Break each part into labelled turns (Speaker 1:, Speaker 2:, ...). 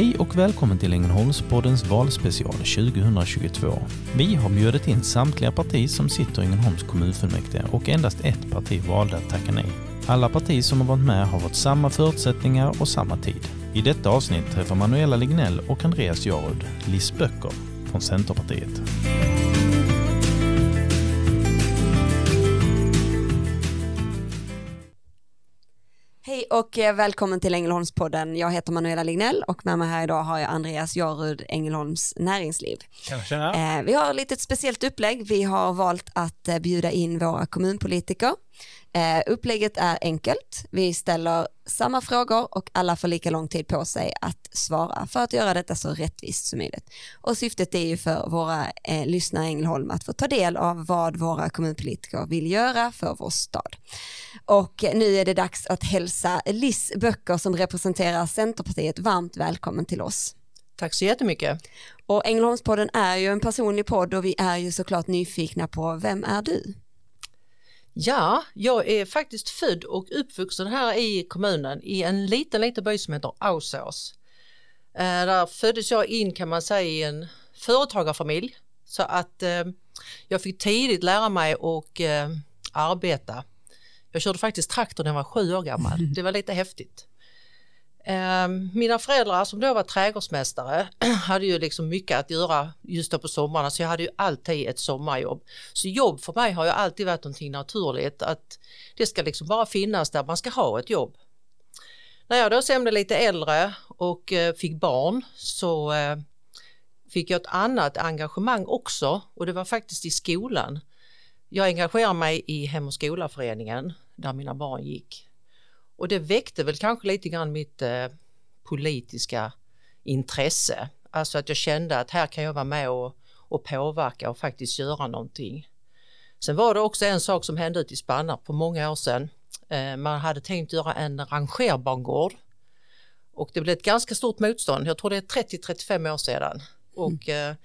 Speaker 1: Hej och välkommen till Ängelholmspoddens valspecial 2022. Vi har bjudit in samtliga partier som sitter i Ängelholms kommunfullmäktige och endast ett parti valde att tacka nej. Alla partier som har varit med har fått samma förutsättningar och samma tid. I detta avsnitt träffar Manuela Lignell och Andreas Jarud Liss Böcker från Centerpartiet.
Speaker 2: Hej och eh, välkommen till Ängelholmspodden. Jag heter Manuela Lignell och med mig här idag har jag Andreas Jarud, Ängelholms näringsliv.
Speaker 3: Tjena, tjena.
Speaker 2: Eh, vi har lite ett speciellt upplägg. Vi har valt att eh, bjuda in våra kommunpolitiker Eh, upplägget är enkelt. Vi ställer samma frågor och alla får lika lång tid på sig att svara för att göra detta så rättvist som möjligt. Och syftet är ju för våra eh, lyssnare i Ängelholm att få ta del av vad våra kommunpolitiker vill göra för vår stad. Och nu är det dags att hälsa Liss Böcker som representerar Centerpartiet varmt välkommen till oss.
Speaker 4: Tack så jättemycket.
Speaker 2: Och Ängelholmspodden är ju en personlig podd och vi är ju såklart nyfikna på vem är du?
Speaker 4: Ja, jag är faktiskt född och uppvuxen här i kommunen i en liten, liten by som heter Ausås. Eh, där föddes jag in kan man säga i en företagarfamilj så att eh, jag fick tidigt lära mig att eh, arbeta. Jag körde faktiskt traktor när jag var sju år gammal. Det var lite häftigt. Ehm, mina föräldrar som då var trädgårdsmästare hade ju liksom mycket att göra just då på sommarna så jag hade ju alltid ett sommarjobb. Så jobb för mig har ju alltid varit någonting naturligt att det ska liksom bara finnas där man ska ha ett jobb. När jag då sen blev lite äldre och eh, fick barn så eh, fick jag ett annat engagemang också och det var faktiskt i skolan. Jag engagerade mig i Hem och skola-föreningen där mina barn gick och det väckte väl kanske lite grann mitt eh, politiska intresse. Alltså att jag kände att här kan jag vara med och, och påverka och faktiskt göra någonting. Sen var det också en sak som hände ute i Spanna på många år sedan. Eh, man hade tänkt göra en rangerbangård och det blev ett ganska stort motstånd. Jag tror det är 30-35 år sedan. Och mm. eh,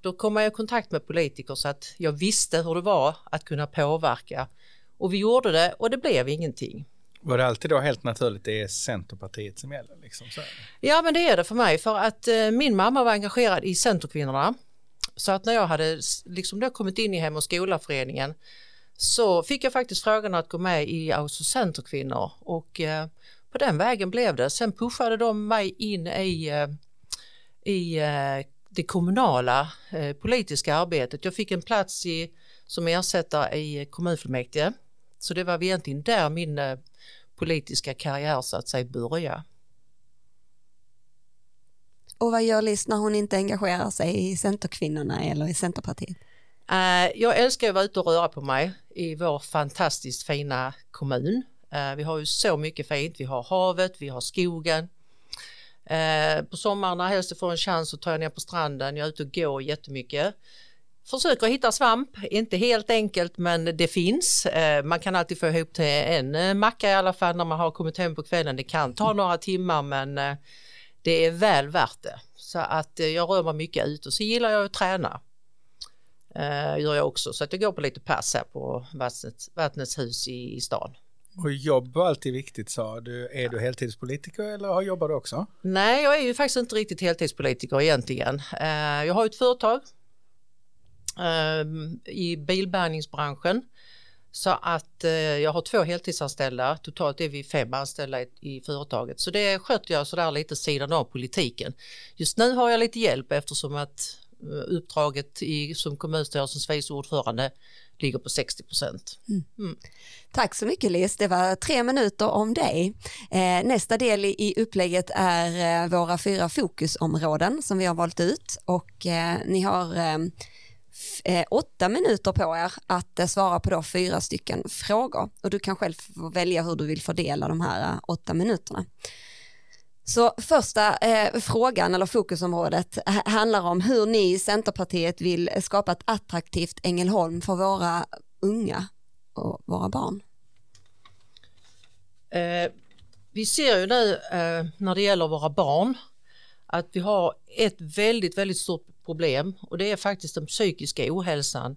Speaker 4: då kom jag i kontakt med politiker så att jag visste hur det var att kunna påverka. Och vi gjorde det och det blev ingenting.
Speaker 3: Var det alltid då helt naturligt det är Centerpartiet som gäller? Liksom, så
Speaker 4: ja men det är det för mig för att eh, min mamma var engagerad i Centerkvinnorna. Så att när jag hade liksom då kommit in i Hem och skolaföreningen så fick jag faktiskt frågan att gå med i Auso Centerkvinnor och eh, på den vägen blev det. Sen pushade de mig in i, eh, i eh, det kommunala eh, politiska arbetet. Jag fick en plats i, som ersättare i kommunfullmäktige. Så det var egentligen där min eh, politiska karriär så att säga börja.
Speaker 2: Och vad gör Liz när hon inte engagerar sig i Centerkvinnorna eller i Centerpartiet?
Speaker 4: Uh, jag älskar att vara ute och röra på mig i vår fantastiskt fina kommun. Uh, vi har ju så mycket fint. Vi har havet, vi har skogen. På sommaren när helst jag får en chans så tar jag ner på stranden. Jag är ute och går jättemycket försöker hitta svamp, inte helt enkelt men det finns. Eh, man kan alltid få ihop till en eh, macka i alla fall när man har kommit hem på kvällen. Det kan ta några timmar men eh, det är väl värt det. Så att jag rör mig mycket ut och så gillar jag att träna. Gör jag också så att jag går på lite pass här på Vattnets, Vattnets hus i, i stan.
Speaker 3: Och jobb var alltid viktigt sa du. Är du heltidspolitiker eller har jobbar du också?
Speaker 4: Nej, jag är ju faktiskt inte riktigt heltidspolitiker egentligen. Jag har ett företag i bilbärgningsbranschen. Så att eh, jag har två heltidsanställda, totalt är vi fem anställda i, i företaget. Så det sköter jag sådär lite sidan av politiken. Just nu har jag lite hjälp eftersom att eh, uppdraget i, som kommunstyrelsens vice ordförande ligger på 60 procent. Mm.
Speaker 2: Mm. Tack så mycket Lis, det var tre minuter om dig. Eh, nästa del i upplägget är eh, våra fyra fokusområden som vi har valt ut och eh, ni har eh, åtta minuter på er att eh, svara på då fyra stycken frågor och du kan själv välja hur du vill fördela de här eh, åtta minuterna. Så första eh, frågan eller fokusområdet handlar om hur ni i Centerpartiet vill eh, skapa ett attraktivt Ängelholm för våra unga och våra barn.
Speaker 4: Eh, vi ser ju nu eh, när det gäller våra barn att vi har ett väldigt, väldigt stort problem och det är faktiskt den psykiska ohälsan.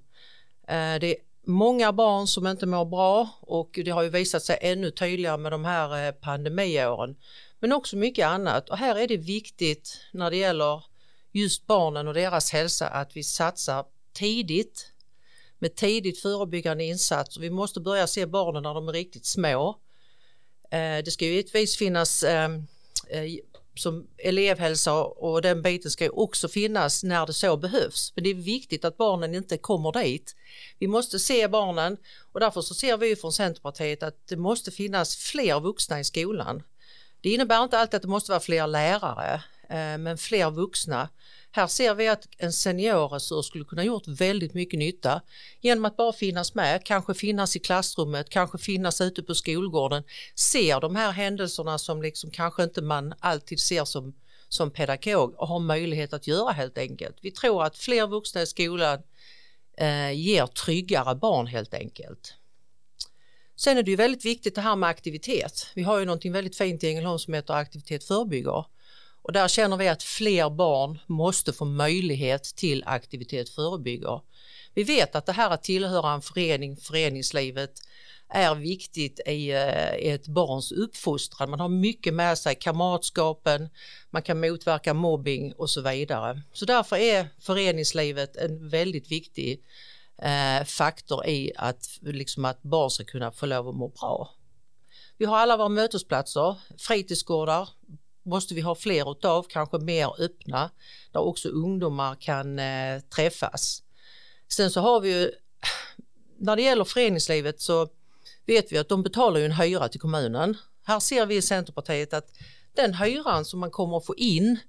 Speaker 4: Eh, det är många barn som inte mår bra och det har ju visat sig ännu tydligare med de här eh, pandemiåren. Men också mycket annat. Och här är det viktigt när det gäller just barnen och deras hälsa att vi satsar tidigt med tidigt förebyggande insatser. Vi måste börja se barnen när de är riktigt små. Eh, det ska ju givetvis finnas som elevhälsa och den biten ska ju också finnas när det så behövs. Men det är viktigt att barnen inte kommer dit. Vi måste se barnen och därför så ser vi från Centerpartiet att det måste finnas fler vuxna i skolan. Det innebär inte alltid att det måste vara fler lärare, eh, men fler vuxna här ser vi att en seniorresurs skulle kunna gjort väldigt mycket nytta genom att bara finnas med, kanske finnas i klassrummet, kanske finnas ute på skolgården, ser de här händelserna som liksom kanske inte man alltid ser som, som pedagog och har möjlighet att göra helt enkelt. Vi tror att fler vuxna i skolan eh, ger tryggare barn helt enkelt. Sen är det ju väldigt viktigt det här med aktivitet. Vi har ju någonting väldigt fint i Ängelholm som heter aktivitet förebygger och där känner vi att fler barn måste få möjlighet till aktivitet förebygger. Vi vet att det här att tillhöra en förening, föreningslivet, är viktigt i, eh, ett barns uppfostran. Man har mycket med sig, kamratskapen, man kan motverka mobbing och så vidare. Så därför är föreningslivet en väldigt viktig eh, faktor i att, liksom att barn ska kunna få lov att må bra. Vi har alla våra mötesplatser, fritidsgårdar, måste vi ha fler utav, kanske mer öppna, där också ungdomar kan eh, träffas. Sen så har vi ju, när det gäller föreningslivet så vet vi att de betalar ju en hyra till kommunen. Här ser vi i Centerpartiet att den hyran som man kommer att få in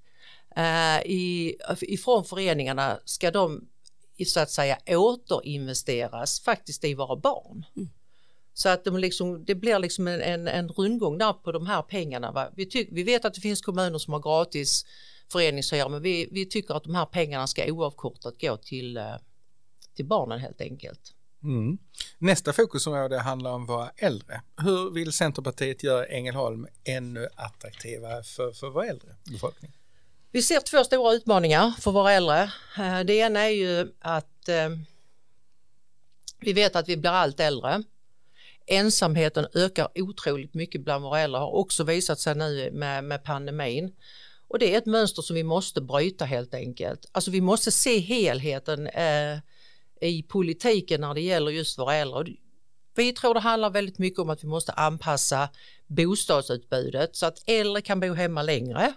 Speaker 4: eh, i, ifrån föreningarna ska de så att säga återinvesteras faktiskt i våra barn. Mm. Så att de liksom, det blir liksom en, en, en rundgång där på de här pengarna. Va? Vi, tyck, vi vet att det finns kommuner som har gratis föreningshyra men vi, vi tycker att de här pengarna ska oavkortat gå till, eh, till barnen helt enkelt.
Speaker 3: Mm. Nästa fokusområde handlar om våra äldre. Hur vill Centerpartiet göra Ängelholm ännu attraktivare för, för vår äldre befolkning?
Speaker 4: Vi ser två stora utmaningar för våra äldre. Eh, det ena är ju att eh, vi vet att vi blir allt äldre Ensamheten ökar otroligt mycket bland våra äldre, har också visat sig nu med, med pandemin. Och det är ett mönster som vi måste bryta helt enkelt. Alltså vi måste se helheten eh, i politiken när det gäller just våra äldre. Vi tror det handlar väldigt mycket om att vi måste anpassa bostadsutbudet så att äldre kan bo hemma längre.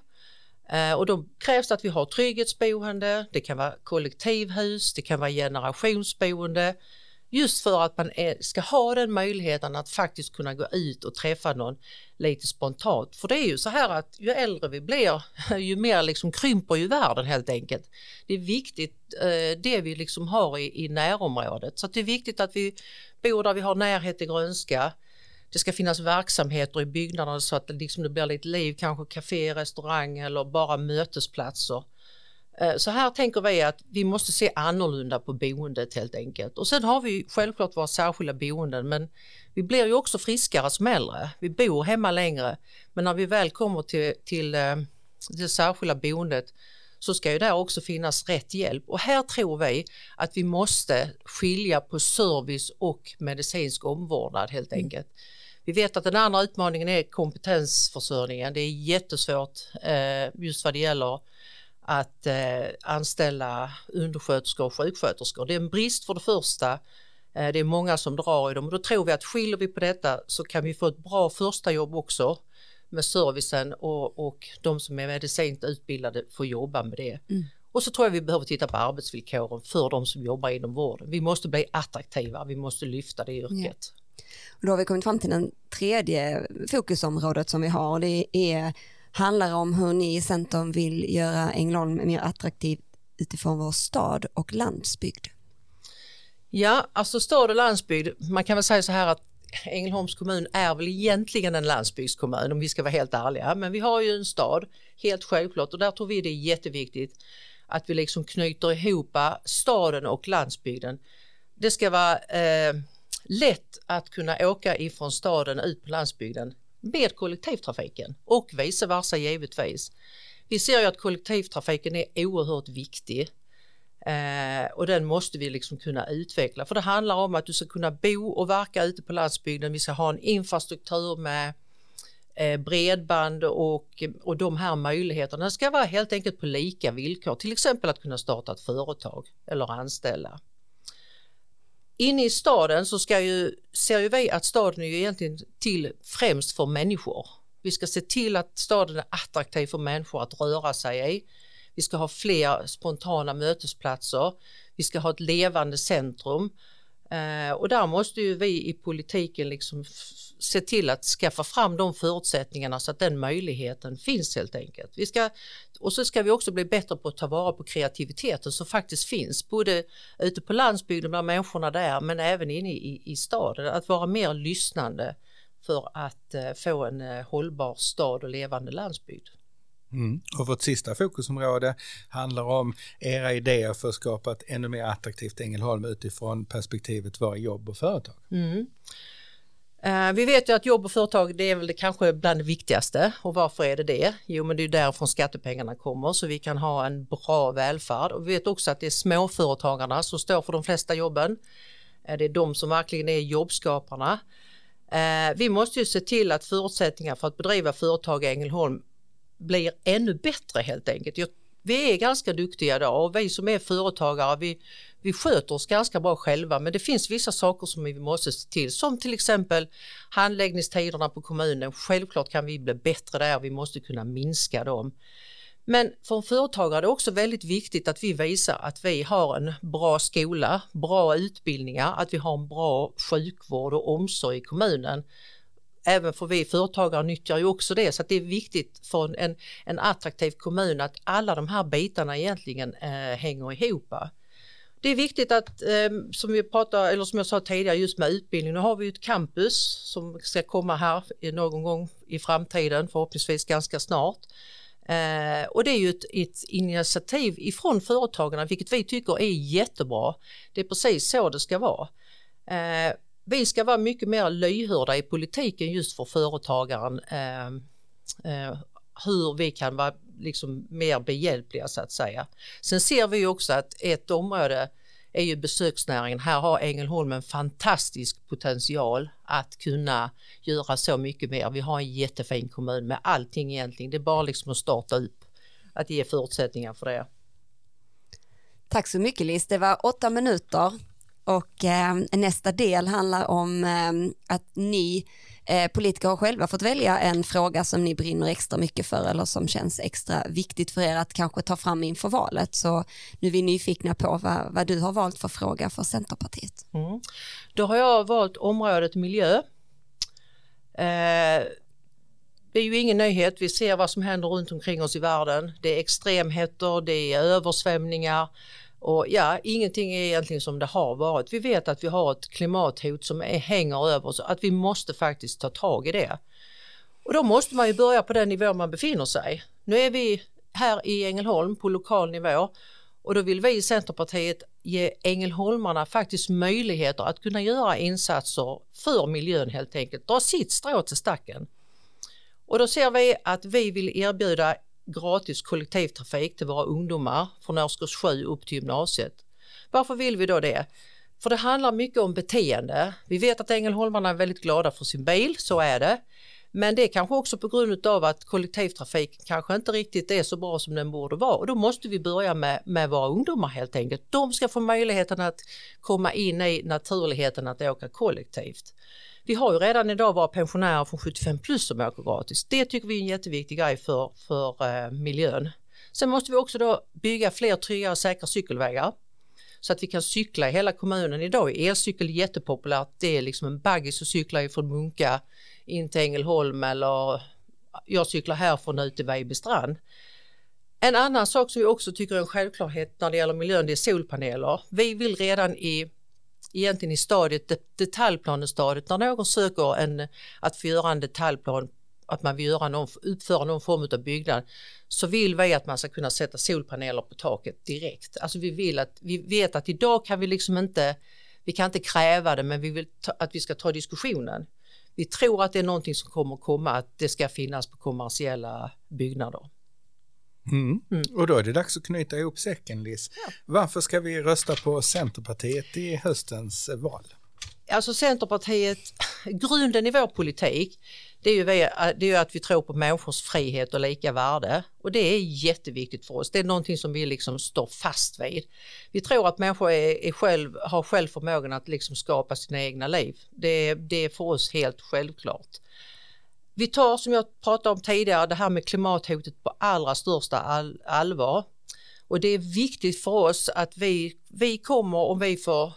Speaker 4: Eh, och då krävs det att vi har trygghetsboende, det kan vara kollektivhus, det kan vara generationsboende, Just för att man är, ska ha den möjligheten att faktiskt kunna gå ut och träffa någon lite spontant. För det är ju så här att ju äldre vi blir, ju mer liksom krymper ju världen helt enkelt. Det är viktigt eh, det vi liksom har i, i närområdet. Så det är viktigt att vi bor där vi har närhet till grönska. Det ska finnas verksamheter i byggnaderna så att det, liksom det blir lite liv, kanske café, restaurang eller bara mötesplatser. Eh, så här tänker vi att vi måste se annorlunda på boendet helt enkelt. Och sen har vi självklart våra särskilda boenden men vi blir ju också friskare som äldre. Vi bor hemma längre men när vi väl kommer till, till eh, det särskilda boendet så ska ju där också finnas rätt hjälp och här tror vi att vi måste skilja på service och medicinsk omvårdnad helt mm. enkelt. Vi vet att den andra utmaningen är kompetensförsörjningen. Det är jättesvårt eh, just vad det gäller att eh, anställa undersköterskor och sjuksköterskor. Det är en brist för det första. Eh, det är många som drar i dem och då tror vi att skiljer vi på detta så kan vi få ett bra första jobb också med servicen och, och de som är medicinskt utbildade får jobba med det. Mm. Och så tror jag vi behöver titta på arbetsvillkoren för de som jobbar inom vården. Vi måste bli attraktiva, vi måste lyfta det yrket. Ja.
Speaker 2: Och då har vi kommit fram till den tredje fokusområdet som vi har och det är handlar om hur ni i Centern vill göra Ängelholm mer attraktiv utifrån vår stad och landsbygd.
Speaker 4: Ja, alltså stad och landsbygd, man kan väl säga så här att Ängelholms kommun är väl egentligen en landsbygdskommun om vi ska vara helt ärliga, men vi har ju en stad, helt självklart, och där tror vi det är jätteviktigt att vi liksom knyter ihop staden och landsbygden. Det ska vara eh, lätt att kunna åka ifrån staden ut på landsbygden med kollektivtrafiken och vice versa givetvis. Vi ser ju att kollektivtrafiken är oerhört viktig eh, och den måste vi liksom kunna utveckla för det handlar om att du ska kunna bo och verka ute på landsbygden. Vi ska ha en infrastruktur med eh, bredband och, och de här möjligheterna ska vara helt enkelt på lika villkor, till exempel att kunna starta ett företag eller anställa. Inne i staden så ska ju, ser ju vi att staden är ju egentligen till främst för människor. Vi ska se till att staden är attraktiv för människor att röra sig i. Vi ska ha fler spontana mötesplatser. Vi ska ha ett levande centrum. Eh, och där måste ju vi i politiken liksom se till att skaffa fram de förutsättningarna så att den möjligheten finns helt enkelt. Vi ska, och så ska vi också bli bättre på att ta vara på kreativiteten som faktiskt finns både ute på landsbygden bland människorna där men även inne i, i staden. Att vara mer lyssnande för att eh, få en eh, hållbar stad och levande landsbygd.
Speaker 3: Mm. Och vårt sista fokusområde handlar om era idéer för att skapa ett ännu mer attraktivt Ängelholm utifrån perspektivet våra jobb och företag.
Speaker 4: Mm. Eh, vi vet ju att jobb och företag det är väl det kanske bland det viktigaste och varför är det det? Jo men det är därifrån skattepengarna kommer så vi kan ha en bra välfärd och vi vet också att det är småföretagarna som står för de flesta jobben. Eh, det är de som verkligen är jobbskaparna. Eh, vi måste ju se till att förutsättningar för att bedriva företag i Ängelholm blir ännu bättre helt enkelt. Jag, vi är ganska duktiga idag och vi som är företagare vi, vi sköter oss ganska bra själva men det finns vissa saker som vi måste se till som till exempel handläggningstiderna på kommunen. Självklart kan vi bli bättre där, vi måste kunna minska dem. Men för en företagare är det också väldigt viktigt att vi visar att vi har en bra skola, bra utbildningar, att vi har en bra sjukvård och omsorg i kommunen även för vi företagare nyttjar ju också det så att det är viktigt för en, en attraktiv kommun att alla de här bitarna egentligen eh, hänger ihop. Det är viktigt att, eh, som vi pratade, eller som jag sa tidigare, just med utbildning, nu har vi ett campus som ska komma här någon gång i framtiden, förhoppningsvis ganska snart. Eh, och det är ju ett, ett, initiativ ifrån företagarna, vilket vi tycker är jättebra. Det är precis så det ska vara. Eh, vi ska vara mycket mer lyhörda i politiken just för företagaren. Eh, eh, hur vi kan vara liksom mer behjälpliga så att säga. Sen ser vi också att ett område är ju besöksnäringen. Här har Ängelholm en fantastisk potential att kunna göra så mycket mer. Vi har en jättefin kommun med allting egentligen. Det är bara liksom att starta upp, att ge förutsättningar för det.
Speaker 2: Tack så mycket Lis, det var åtta minuter och eh, nästa del handlar om eh, att ni eh, politiker har själva fått välja en fråga som ni brinner extra mycket för eller som känns extra viktigt för er att kanske ta fram inför valet. Så nu är vi nyfikna på vad, vad du har valt för fråga för Centerpartiet.
Speaker 4: Mm. Då har jag valt området miljö. Eh, det är ju ingen nyhet, vi ser vad som händer runt omkring oss i världen. Det är extremheter, det är översvämningar, och ja, ingenting är egentligen som det har varit. Vi vet att vi har ett klimathot som är, hänger över oss, att vi måste faktiskt ta tag i det. Och då måste man ju börja på den nivå man befinner sig. Nu är vi här i Ängelholm på lokal nivå och då vill vi i Centerpartiet ge ängelholmarna faktiskt möjligheter att kunna göra insatser för miljön helt enkelt, dra sitt strå till stacken. Och då ser vi att vi vill erbjuda gratis kollektivtrafik till våra ungdomar från årskurs 7 upp till gymnasiet. Varför vill vi då det? För det handlar mycket om beteende. Vi vet att ängelholmarna är väldigt glada för sin bil, så är det. Men det är kanske också på grund av att kollektivtrafik kanske inte riktigt är så bra som den borde vara och då måste vi börja med, med våra ungdomar helt enkelt. De ska få möjligheten att komma in i naturligheten att åka kollektivt. Vi har ju redan idag våra pensionärer från 75 plus som åker gratis. Det tycker vi är en jätteviktig grej för, för eh, miljön. Sen måste vi också då bygga fler trygga och säkra cykelvägar så att vi kan cykla i hela kommunen. Idag är elcykel jättepopulärt. Det är liksom en baggis att cykla ifrån Munka in till Ängelholm eller jag cyklar härifrån ut till Vejbystrand. En annan sak som vi också tycker är en självklarhet när det gäller miljön det är solpaneler. Vi vill redan i egentligen i stadiet, detaljplanestadiet, när någon söker en, att få göra en detaljplan, att man vill göra någon, uppföra någon form av byggnad, så vill vi att man ska kunna sätta solpaneler på taket direkt. Alltså vi vill att, vi vet att idag kan vi liksom inte, vi kan inte kräva det, men vi vill ta, att vi ska ta diskussionen. Vi tror att det är någonting som kommer komma, att det ska finnas på kommersiella byggnader.
Speaker 3: Mm. Mm. Och då är det dags att knyta ihop säcken Liz. Ja. Varför ska vi rösta på Centerpartiet i höstens val?
Speaker 4: alltså Centerpartiet, grunden i vår politik det är, ju, det är att vi tror på människors frihet och lika värde och det är jätteviktigt för oss. Det är någonting som vi liksom står fast vid. Vi tror att människor är, är själv, har själv förmågan att liksom skapa sina egna liv. Det, det är för oss helt självklart. Vi tar som jag pratade om tidigare det här med klimathotet på allra största all, allvar. Och det är viktigt för oss att vi, vi kommer om vi får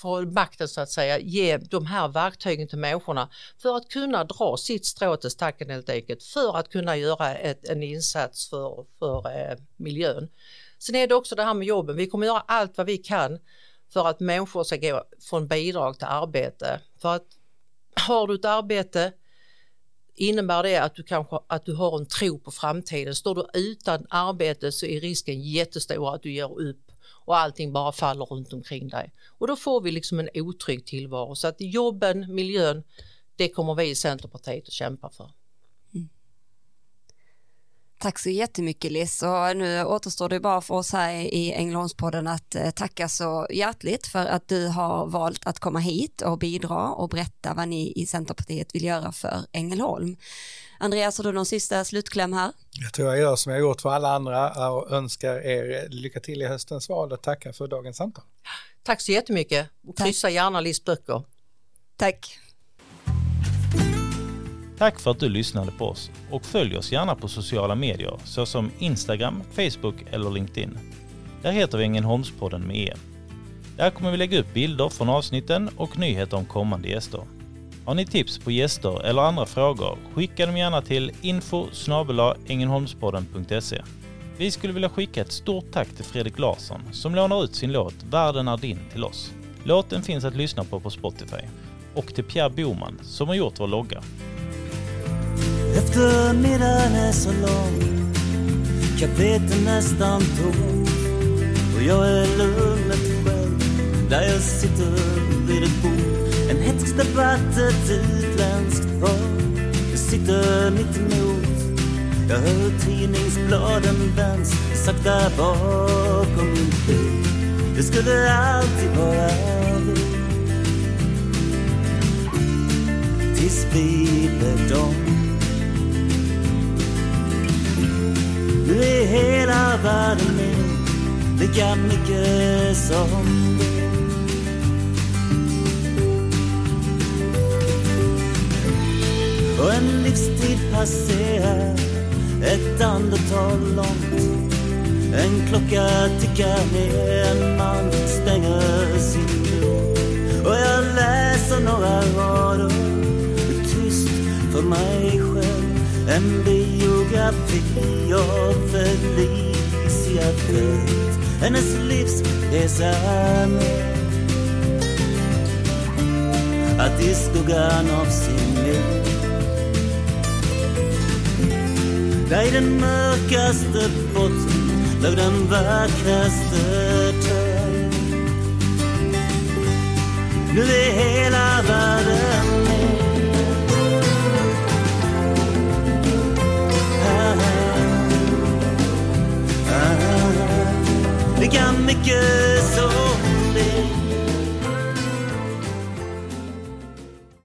Speaker 4: får makten så att säga ge de här verktygen till människorna för att kunna dra sitt strå till stacken helt enkelt för att kunna göra ett, en insats för, för eh, miljön. Sen är det också det här med jobben. Vi kommer göra allt vad vi kan för att människor ska gå från bidrag till arbete. För att har du ett arbete innebär det att du kanske att du har en tro på framtiden. Står du utan arbete så är risken jättestor att du ger upp och allting bara faller runt omkring dig. Och då får vi liksom en otrygg tillvaro. Så att jobben, miljön, det kommer vi i Centerpartiet att kämpa för.
Speaker 2: Tack så jättemycket Liz och nu återstår det bara för oss här i Ängelholmspodden att eh, tacka så hjärtligt för att du har valt att komma hit och bidra och berätta vad ni i Centerpartiet vill göra för Ängelholm. Andreas, har du någon sista slutkläm här?
Speaker 3: Jag tror jag gör som jag gjort för alla andra och önskar er lycka till i höstens val och tackar för dagens samtal.
Speaker 4: Tack så jättemycket och kryssa gärna Lis böcker.
Speaker 2: Tack.
Speaker 1: Tack för att du lyssnade på oss och följ oss gärna på sociala medier såsom Instagram, Facebook eller LinkedIn. Där heter vi Ängelholmspodden med E. Där kommer vi lägga upp bilder från avsnitten och nyheter om kommande gäster. Har ni tips på gäster eller andra frågor, skicka dem gärna till info Vi skulle vilja skicka ett stort tack till Fredrik Larsson som lånar ut sin låt Världen är din till oss. Låten finns att lyssna på på Spotify. Och till Pierre Boman som har gjort vår logga. Eftermiddagen är så lång. Kaféet är nästan tomt Och jag är lugnet själv. Där jag sitter vid ett bord. En hätsk debatt, ett utländskt par Jag sitter mitt emot. Jag hör tidningsbladen vänds. Sakta bakom min pil Det skulle alltid vara vi Tills vi blev dom. Världen min Lika mycket som du och en livstid passerar. Ett andetag långt. En klocka tickar ner, en man stänger sin dörr. Och jag läser några rader. Tyst för mig själv. En biografi av jag följt Hennes livsresa med att i skuggan av sin liv Där i den mörkaste botten låg den vackraste träd. Nu är hela världen lika mycket så.